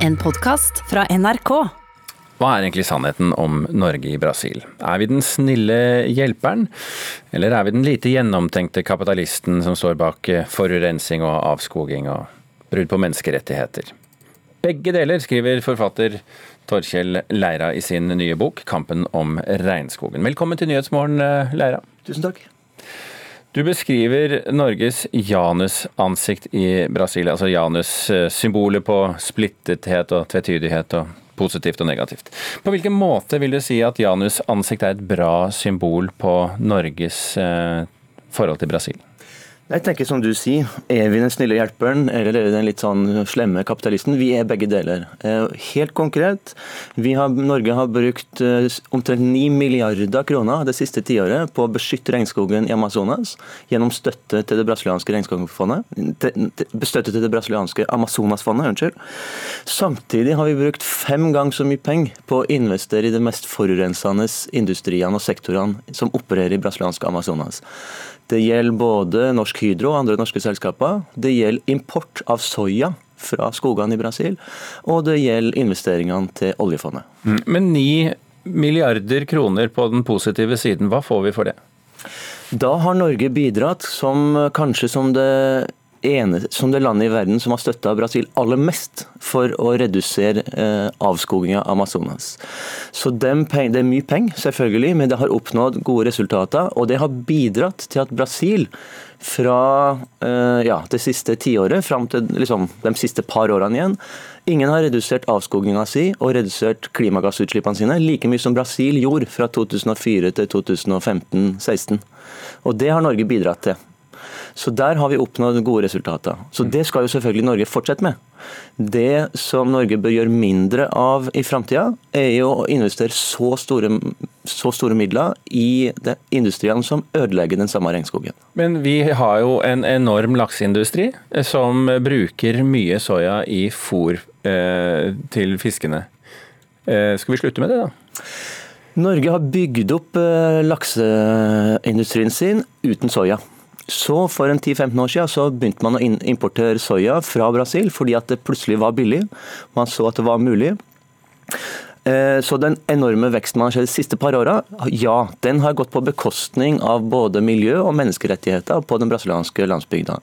En podkast fra NRK. Hva er egentlig sannheten om Norge i Brasil? Er vi den snille hjelperen, eller er vi den lite gjennomtenkte kapitalisten som står bak forurensing og avskoging og brudd på menneskerettigheter? Begge deler, skriver forfatter Torkjell Leira i sin nye bok 'Kampen om regnskogen'. Velkommen til Nyhetsmorgen, Leira. Tusen takk. Du beskriver Norges janusansikt i Brasil, altså janus-symbolet på splittethet og tvetydighet og positivt og negativt. På hvilken måte vil du si at janusansikt er et bra symbol på Norges eh, forhold til Brasil? Jeg tenker som du sier, Er vi den snille hjelperen eller er vi den litt sånn slemme kapitalisten? Vi er begge deler. Eh, helt konkret, har, Norge har brukt eh, omtrent 9 milliarder kroner det siste tiåret på å beskytte regnskogen i Amazonas gjennom støtte til det brasilianske regnskogfondet. Støtte til det brasilianske Amazonasfondet, unnskyld. Samtidig har vi brukt fem ganger så mye penger på å investere i de mest forurensende industriene og sektorene som opererer i brasilianske Amazonas. Det gjelder både Norsk Hydro og andre norske selskaper. Det gjelder import av soya fra skogene i Brasil, og det gjelder investeringene til oljefondet. Mm, men ni milliarder kroner på den positive siden, hva får vi for det? Da har Norge bidratt som kanskje som det ene, som det landet i verden som har støtta Brasil aller mest for å redusere eh, avskoginga av Amazonas. Så Det er mye penger, selvfølgelig, men det har oppnådd gode resultater. Og det har bidratt til at Brasil fra eh, ja, det siste tiåret fram til liksom, de siste par årene igjen Ingen har redusert avskoginga si og redusert klimagassutslippene sine like mye som Brasil gjorde fra 2004 til 2015-16. Og Det har Norge bidratt til. Så der har vi oppnådd gode resultater. Så det skal jo selvfølgelig Norge fortsette med. Det som Norge bør gjøre mindre av i framtida, er jo å investere så store, så store midler i industriene som ødelegger den samme regnskogen. Men vi har jo en enorm lakseindustri eh, som bruker mye soya i fôr eh, til fiskene. Eh, skal vi slutte med det, da? Norge har bygd opp eh, lakseindustrien sin uten soya. Så For en 10-15 år siden så begynte man å importere soya fra Brasil fordi at det plutselig var billig. Man så at det var mulig. Eh, så den enorme veksten man har sett de siste par åra, ja, den har gått på bekostning av både miljø og menneskerettigheter på den brasilianske landsbygda.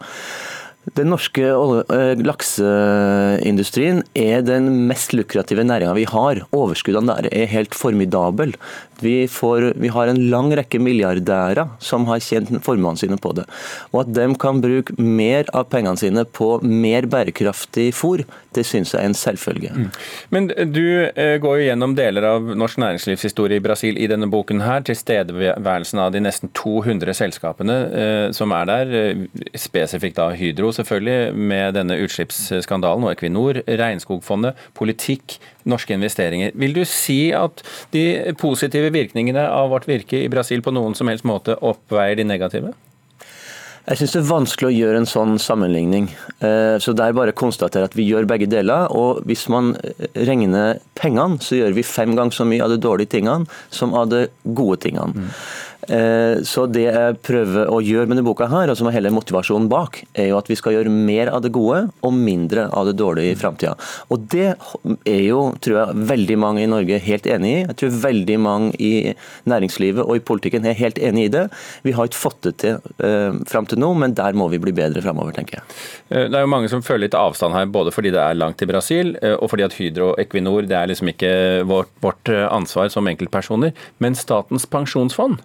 Den norske eh, lakseindustrien er den mest lukrative næringa vi har. Overskuddene der er helt formidable. Vi, får, vi, har en lang rekke milliardærer som har tjent formuene sine på det. Og at de kan bruke mer av pengene sine på mer bærekraftig fôr, det syns jeg er en selvfølge. Mm. Men du eh, går jo gjennom deler av norsk næringslivshistorie i Brasil i denne boken her. Tilstedeværelsen av de nesten 200 selskapene eh, som er der, spesifikt da Hydro selvfølgelig med denne utslippsskandalen og Equinor, Regnskogfondet, politikk, norske investeringer. Vil du si at de positive virkningene av vårt virke i Brasil på noen som helst måte oppveier de negative? Jeg syns det er vanskelig å gjøre en sånn sammenligning. Eh, så Det er bare å konstatere at vi gjør begge deler. og Hvis man regner pengene, så gjør vi fem ganger så mye av de dårlige tingene som av de gode tingene. Mm. Eh, så det jeg prøver å gjøre med denne boka, her, og som er hele motivasjonen bak, er jo at vi skal gjøre mer av det gode og mindre av det dårlige i framtida. Og det er jo, tror jeg, veldig mange i Norge helt enig i. Jeg tror veldig mange i næringslivet og i politikken er helt enig i det. Vi har ikke fått det til uh, fram til nå, men der må vi bli bedre framover, tenker jeg. Eh, det er jo mange som føler litt avstand her, både fordi det er langt til Brasil, og fordi at Hydro og Equinor det er liksom ikke vårt, vårt ansvar som enkeltpersoner. Men Statens pensjonsfond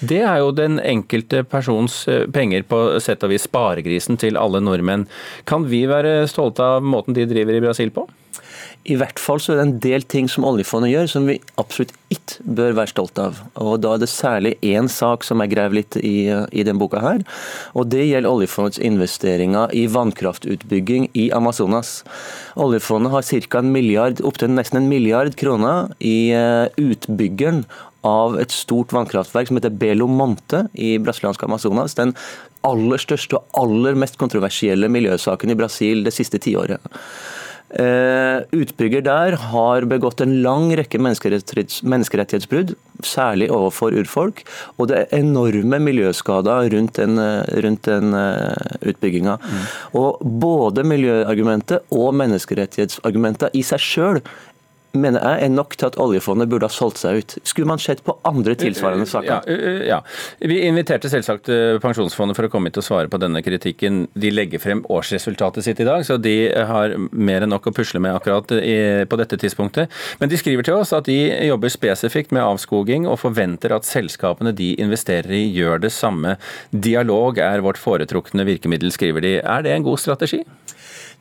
det er jo den enkelte persons eh, penger, på sett og vis sparegrisen til alle nordmenn. Kan vi være stolte av måten de driver i Brasil på? I hvert fall så er det en del ting som oljefondet gjør som vi absolutt ikke bør være stolte av. Og Da er det særlig én sak som jeg graver litt i, i den boka. her, og Det gjelder oljefondets investeringer i vannkraftutbygging i Amazonas. Oljefondet har ca. en milliard, opptil nesten en milliard kroner i eh, utbyggeren av et stort vannkraftverk som heter Belo Monte i brasilianske Amazonas. Den aller største og aller mest kontroversielle miljøsaken i Brasil det siste tiåret. Uh, utbygger der har begått en lang rekke menneskerettighetsbrudd. særlig overfor urfolk. Og det er enorme miljøskader rundt den, rundt den utbygginga. Mm. Og både miljøargumentet og menneskerettighetsargumentet i seg sjøl mener jeg er nok til at oljefondet burde ha solgt seg ut. Skulle man sett på andre tilsvarende saker? Ja, ja. Vi inviterte selvsagt eh, Pensjonsfondet for å komme hit og svare på denne kritikken. De legger frem årsresultatet sitt i dag, så de har mer enn nok å pusle med akkurat på dette tidspunktet. Men de skriver til oss at de jobber spesifikt med avskoging og forventer at selskapene de investerer i gjør det samme. Dialog er vårt foretrukne virkemiddel, skriver de. Er det en god strategi?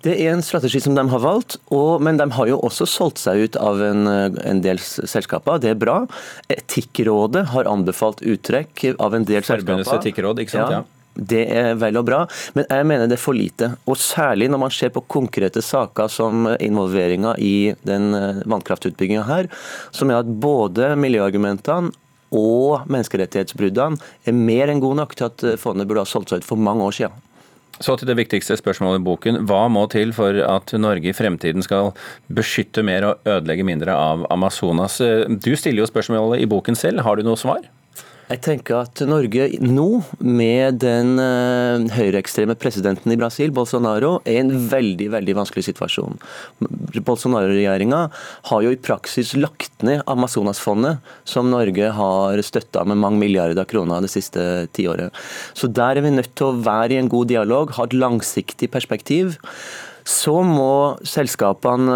Det er en strategi som de har valgt, og, men de har jo også solgt seg ut av en, en del selskaper. Det er bra. Etikkrådet har anbefalt uttrekk av en del selskaper. Forbundets etikkråd, ikke sant? Ja. Det er vel og bra, men jeg mener det er for lite. Og Særlig når man ser på konkrete saker som involveringa i den eh, vannkraftutbygginga her, som er at både miljøargumentene og menneskerettighetsbruddene er mer enn gode nok til at fondet burde ha solgt seg ut for mange år siden. Så til det viktigste spørsmålet i boken. Hva må til for at Norge i fremtiden skal beskytte mer og ødelegge mindre av Amazonas? Du stiller jo spørsmålet i boken selv. Har du noe svar? Jeg tenker at Norge nå, med den uh, høyreekstreme presidenten i Brasil, Bolsonaro, er i en veldig veldig vanskelig situasjon. Bolsonaro-regjeringa har jo i praksis lagt ned Amazonasfondet, som Norge har støtta med mange milliarder kroner det siste tiåret. Så der er vi nødt til å være i en god dialog, ha et langsiktig perspektiv så må selskapene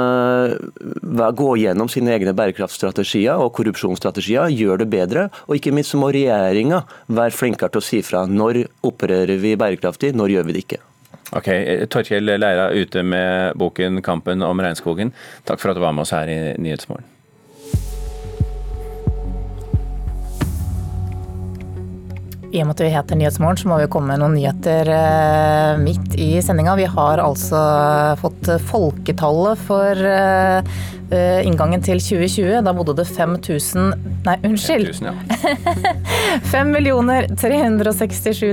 eh, gå gjennom sine egne bærekraftstrategier og korrupsjonsstrategier, gjøre det bedre. Og ikke minst så må regjeringa være flinkere til å si fra når opererer vi bærekraftig, når gjør vi det ikke. Ok, Torkjell Leira ute med boken 'Kampen om regnskogen'. Takk for at du var med oss her i Nyhetsmorgen. I og med at vi heter Nyhetsmorgen, så må vi komme med noen nyheter eh, midt i sendinga. Vi har altså fått folketallet for Eh, inngangen til 2020. Da bodde det 5000 Nei, unnskyld! 5 367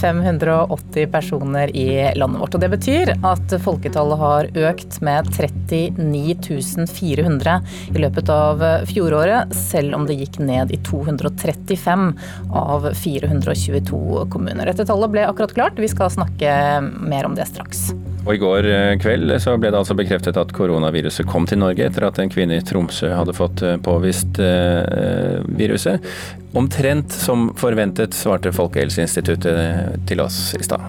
580 personer i landet vårt. Og det betyr at folketallet har økt med 39 400 i løpet av fjoråret, selv om det gikk ned i 235 av 422 kommuner. Dette tallet ble akkurat klart, vi skal snakke mer om det straks. Og I går eh, kveld så ble det altså bekreftet at koronaviruset kom til Norge etter at en kvinne i Tromsø hadde fått eh, påvist eh, viruset. Omtrent som forventet, svarte Folkehelseinstituttet til oss i stad.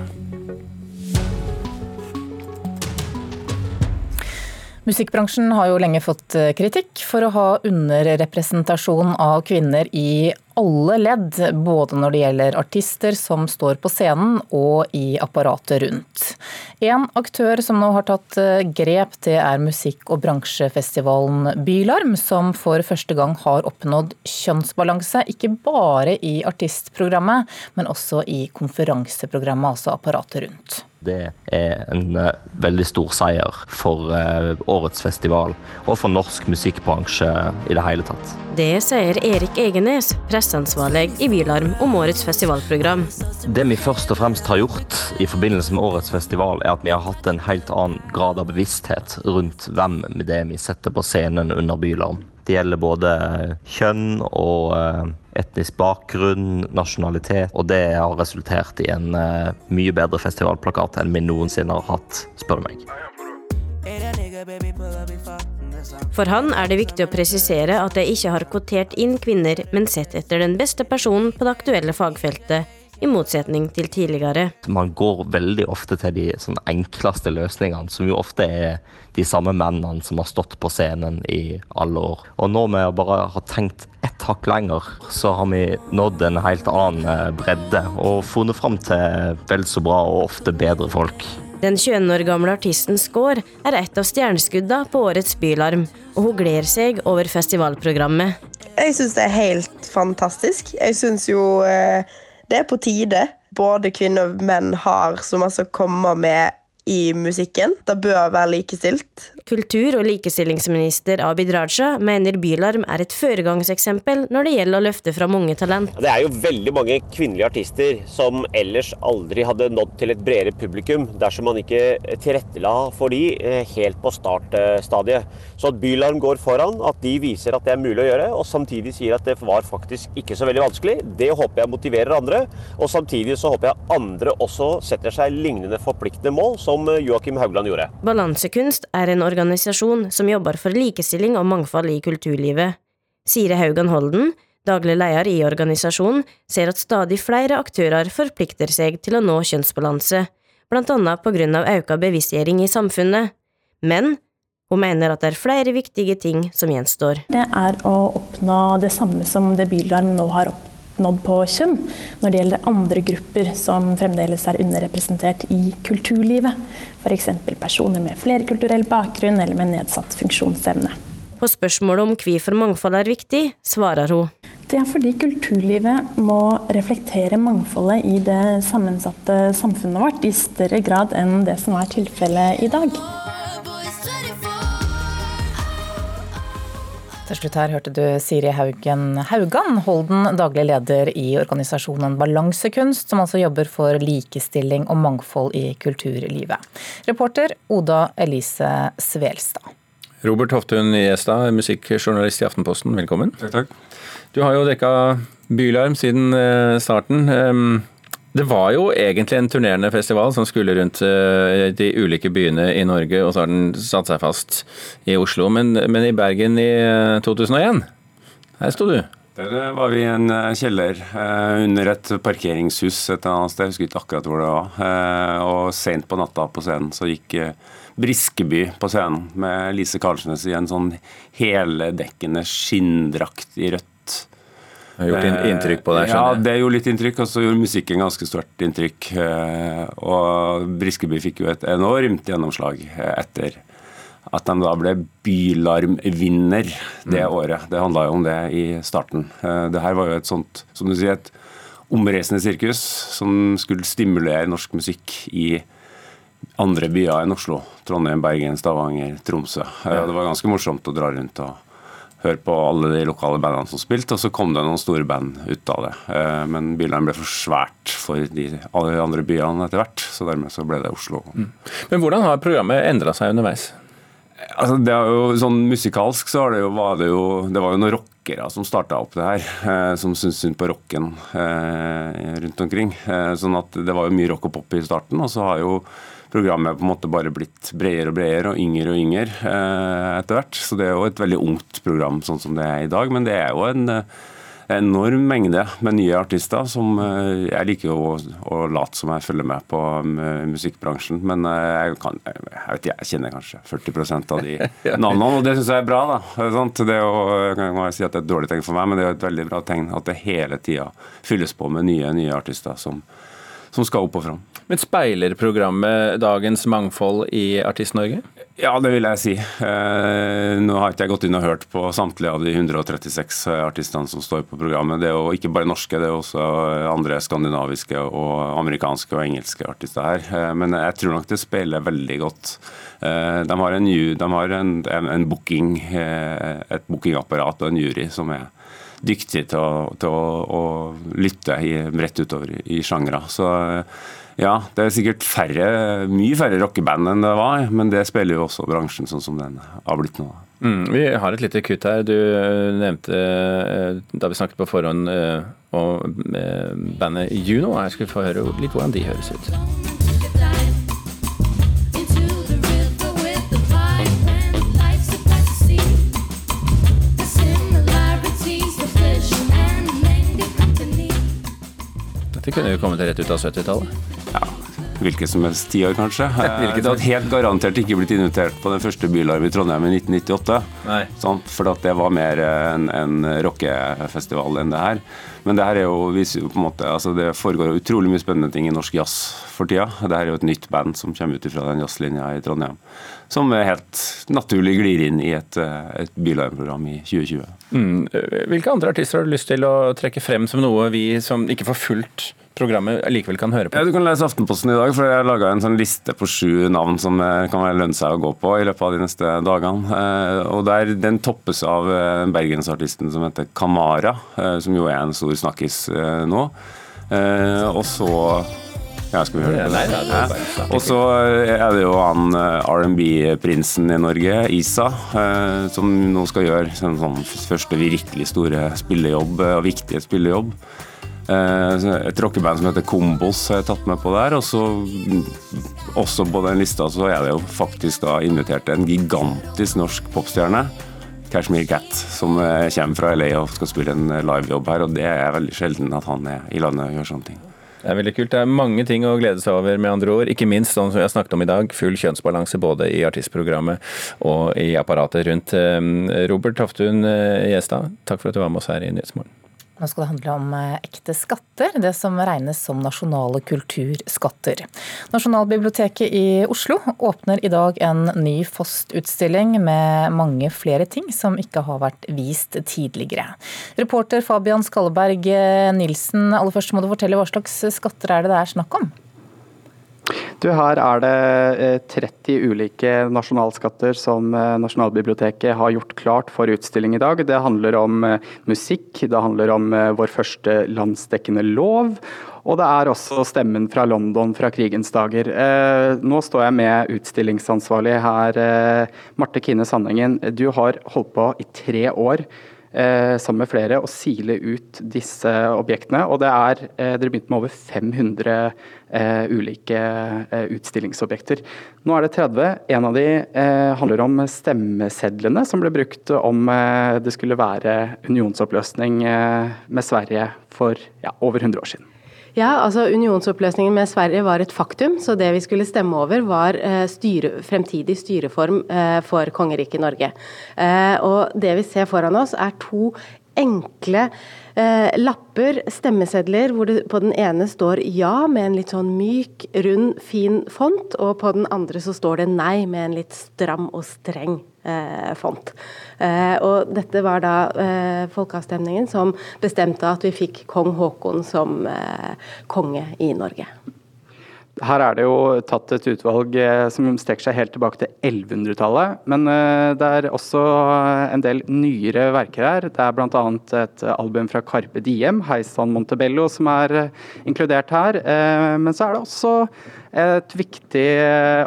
Musikkbransjen har jo lenge fått eh, kritikk for å ha underrepresentasjon av kvinner i alle ledd, både når det gjelder artister som står på scenen og i apparatet rundt. En aktør som nå har tatt eh, grep, det er musikk- og bransjefestivalen Bylarm, som for første gang har oppnådd kjønnsbalanse, ikke bare i artistprogrammet, men også i konferanseprogrammet, altså apparatet rundt. Det er en uh, veldig stor seier for uh, årets festival, og for norsk musikkbransje i det hele tatt. Det sier Erik Egenes, presseansvarlig i Bylarm om årets festivalprogram. Det vi først og fremst har gjort i forbindelse med årets festival, er at vi har hatt en helt annen grad av bevissthet rundt hvem det vi setter på scenen under Bylarm. Det gjelder både kjønn og uh, etnisk bakgrunn, nasjonalitet. Og det har resultert i en uh, mye bedre festivalplakat enn vi noensinne har hatt, spør du meg. For han er det viktig å presisere at jeg ikke har kvotert inn kvinner, men sett etter den beste personen på det aktuelle fagfeltet i motsetning til tidligere. Man går veldig ofte til de sånn enkleste løsningene, som jo ofte er de samme mennene som har stått på scenen i alle år. Og nå med å bare ha tenkt ett hakk lenger, så har vi nådd en helt annen eh, bredde og funnet fram til vel så bra og ofte bedre folk. Den 21 år gamle artisten Skaar er et av stjerneskudda på årets Bylarm, og hun gleder seg over festivalprogrammet. Jeg syns det er helt fantastisk. Jeg syns jo eh det er på tide. Både kvinner og menn har så masse å komme med i musikken. Det bør være likestilt. kultur- og likestillingsminister Abid Raja mener Bylarm er et foregangseksempel når det gjelder å løfte fram unge talent. Det er jo veldig mange kvinnelige artister som ellers aldri hadde nådd til et bredere publikum dersom man ikke tilrettela for de eh, helt på startstadiet. Så at Bylarm går foran, at de viser at det er mulig å gjøre, og samtidig sier at det var faktisk ikke så veldig vanskelig, det håper jeg motiverer andre. Og samtidig så håper jeg andre også setter seg lignende forpliktende mål som Joakim Haugland gjorde. Balansekunst er en organisasjon som jobber for likestilling og mangfold i kulturlivet. Sire Haugan Holden, daglig leder i organisasjonen, ser at stadig flere aktører forplikter seg til å nå kjønnsbalanse, blant annet på grunn av økt bevisstgjøring i samfunnet. Men hun mener at det er flere viktige ting som gjenstår. Det er å oppnå det samme som det Bylarm nå har oppnådd oppnådd på kjønn når det gjelder andre grupper som fremdeles er underrepresentert i kulturlivet. F.eks. personer med flerkulturell bakgrunn eller med nedsatt funksjonsevne. På spørsmålet om hvorfor mangfold er viktig, svarer hun. Det er fordi kulturlivet må reflektere mangfoldet i det sammensatte samfunnet vårt i større grad enn det som er tilfellet i dag. Til slutt her hørte du Siri Haugen Haugan, Holden, daglig leder i organisasjonen Balansekunst, som altså jobber for likestilling og mangfold i kulturlivet. Reporter Oda Elise Svelstad. Robert Hoftun Gjestad, musikkjournalist i Aftenposten, velkommen. Takk, takk. Du har jo dekka Bylarm siden eh, starten. Det var jo egentlig en turnerende festival som skulle rundt eh, de ulike byene i Norge, og så har den satt seg fast i Oslo. Men, men i Bergen i 2001, eh, her sto du. Der var vi i en eh, kjeller under et parkeringshus et annet sted, jeg husker ikke akkurat hvor det var. Og seint på natta på scenen så gikk Briskeby på scenen med Lise Karlsnes i en sånn heldekkende skinndrakt i rødt det har gjort inntrykk på deg? Ja, det gjorde litt inntrykk. Og så gjorde musikken ganske stort inntrykk. Eh, og Briskeby fikk jo et enormt gjennomslag eh, etter at de da ble Bylarmvinner det mm. året. Det handla jo om det i starten. Eh, det her var jo et sånt, som du sier, et omreisende sirkus som skulle stimulere norsk musikk i andre byer enn Oslo. Trondheim, Bergen, Stavanger, Tromsø. Det var ganske morsomt å dra rundt og høre på alle de lokale bandene som spilte, og så kom det noen store band ut av det. Eh, men Bylheim ble for svært for de alle andre byene etter hvert, så dermed så ble det Oslo. Mm. Men hvordan har programmet endra seg underveis? Altså, det er jo sånn Musikalsk så det jo, var det jo Det var jo noen rockere som starta opp det her, eh, som syntes synd på rocken eh, rundt omkring. Eh, sånn at det var jo mye rock og pop i starten, og så har jo programmet på en måte bare blitt bredere og bredere og yngre og yngre eh, etter hvert. Så det er jo et veldig ungt program sånn som det er i dag. Men det er jo en eh, enorm mengde med nye artister som eh, Jeg liker å, å late som jeg følger med på musikkbransjen, men jeg, kan, jeg, vet, jeg kjenner kanskje 40% av de navnene, og det syns jeg er bra. da. Det er jo, jeg si at det er et dårlig tegn for meg, men det er et veldig bra tegn at det hele tida fylles på med nye, nye artister som, som skal opp og fram. Men speiler programmet dagens mangfold i Artist-Norge? Ja, det vil jeg si. Eh, nå har ikke jeg gått inn og hørt på samtlige av de 136 artistene som står på programmet. Det er jo ikke bare norske, det er også andre skandinaviske og amerikanske og engelske artister her. Eh, men jeg tror nok det speiler veldig godt. Eh, de har en, de har en, en booking, et bookingapparat og en jury som er dyktig til å, til å, å lytte i, rett utover i, sjangre. Så ja, det er sikkert færre, mye færre rockeband enn det var, men det spiller jo også bransjen sånn som den har blitt nå. Mm, vi har et lite kutt her. Du eh, nevnte eh, da vi snakket på forhånd eh, om bandet Juno. Jeg skulle få høre litt hvordan de høres ut. Dette kunne jo kommet rett ut av 70-tallet Ja, hvilket som helst tiår, kanskje. Hvilket hadde helt garantert ikke blitt invitert på den første Bylarm i Trondheim i 1998. Nei. Sant? for det var mer en, en rockefestival enn det her. Men det her er jo, viser jo på en måte, altså det foregår utrolig mye spennende ting i norsk jazz for tida. Det her er jo et nytt band som kommer ut fra den jazzlinja i Trondheim. Som helt naturlig glir inn i et, et Bylarm-program i 2020. Mm. Hvilke andre artister har du lyst til å trekke frem som noe vi som ikke får fulgt programmet likevel kan høre på? Ja, Du kan lese Aftenposten i dag, for jeg har laga en sånn liste på sju navn som eh, kan lønne seg å gå på i løpet av de neste dagene. Eh, og der, Den toppes av eh, bergensartisten som heter Kamara, som jo er en stor snakkis nå. Og så ja, skal vi høre det? Nei, ja. Og så er det jo han R&B-prinsen i Norge, Isa, som nå skal gjøre sin sånn første virkelig store spillejobb, og viktige spillejobb. Eh, et rockeband som heter Kombos har jeg tatt med på der. Og så også på den lista så er det jo faktisk da invitert en gigantisk norsk popstjerne. Kashmir Cat, som eh, kommer fra LA og skal spille en livejobb her. Og det er veldig sjelden at han er i landet og gjør sånne ting. Det er veldig kult. Det er mange ting å glede seg over, med andre ord. Ikke minst sånn som vi har snakket om i dag, full kjønnsbalanse både i artistprogrammet og i apparatet rundt. Eh, Robert Toftun Gjestad, takk for at du var med oss her i Nyhetsmorgen. Nå skal det handle om eh, ekte skatter, det som regnes som nasjonale kulturskatter. Nasjonalbiblioteket i Oslo åpner i dag en ny Fost-utstilling med mange flere ting som ikke har vært vist tidligere. Reporter Fabian Skalleberg Nilsen, aller først må du fortelle hva slags skatter er det det er snakk om? Du, her er det 30 eh, ulike nasjonalskatter som eh, Nasjonalbiblioteket har gjort klart for utstilling i dag. Det handler om eh, musikk, det handler om vår første landsdekkende lov. Og det er også stemmen fra London fra krigens dager. nå står jeg med utstillingsansvarlig her, Marte Kine Sandengen. Du har holdt på i tre år sammen med flere å sile ut disse objektene. Og det er, eh, dere begynte med over 500 eh, ulike eh, utstillingsobjekter. Nå er det 30. En av de eh, handler om stemmesedlene som ble brukt om eh, det skulle være unionsoppløsning med Sverige for ja, over 100 år siden. Ja, altså Unionsoppløsningen med Sverige var et faktum, så det vi skulle stemme over var eh, styre, fremtidig styreform eh, for kongeriket Norge. Eh, og det vi ser foran oss er to enkle eh, lapper, stemmesedler, hvor det på den ene står ja med en litt sånn myk, rund, fin font, og på den andre så står det nei med en litt stram og streng font. Eh, og dette var da eh, folkeavstemningen som bestemte at vi fikk kong Haakon som eh, konge i Norge. Her er det jo tatt et utvalg eh, som strekker seg helt tilbake til 1100-tallet. Men eh, det er også en del nyere verker her. Det er bl.a. et album fra Carpe Diem, 'Heisan Montebello', som er eh, inkludert her. Men så er det også et viktig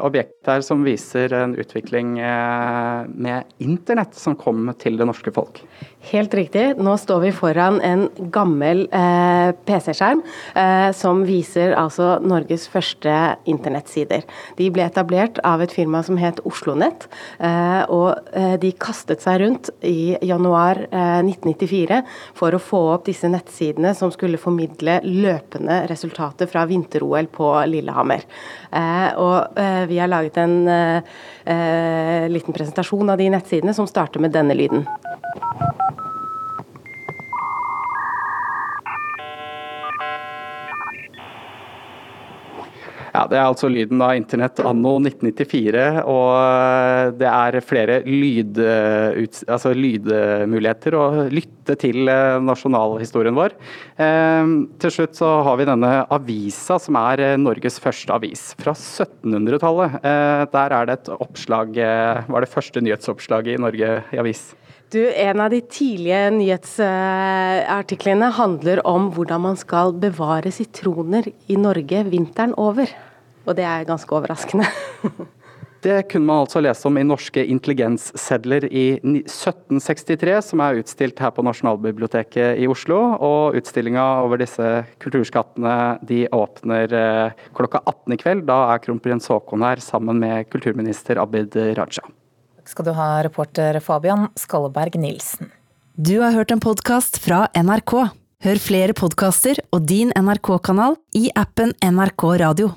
objekt der som viser en utvikling med internett som kom til det norske folk. Helt riktig. Nå står vi foran en gammel eh, PC-skjerm eh, som viser altså Norges første internettsider. De ble etablert av et firma som het OsloNett, eh, og eh, de kastet seg rundt i januar 1994 eh, for å få opp disse nettsidene som skulle formidle løpende resultater fra vinter-OL på Lillehammer. Eh, og vi har laget en liten presentasjon av de nettsidene som starter med denne lyden. Det er altså lyden av internett anno 1994. Og eh, det er flere lyd, altså lydmuligheter å lytte til eh, nasjonalhistorien vår. Eh, til slutt så har vi denne avisa, som er Norges første avis. Fra 1700-tallet. Der er det et oppslag Var det første nyhetsoppslaget i Norge i avis? Du, En av de tidlige nyhetsartiklene handler om hvordan man skal bevare sitroner i Norge vinteren over. Og det er ganske overraskende. Det kunne man altså lese om i norske intelligenssedler i 1763, som er utstilt her på Nasjonalbiblioteket i Oslo. Og utstillinga over disse kulturskattene de åpner eh, klokka 18 i kveld. Da er kronprins Haakon her sammen med kulturminister Abid Raja skal du ha, reporter Fabian Skalleberg Nilsen. Du har hørt en podkast fra NRK. Hør flere podkaster og din NRK-kanal i appen NRK Radio.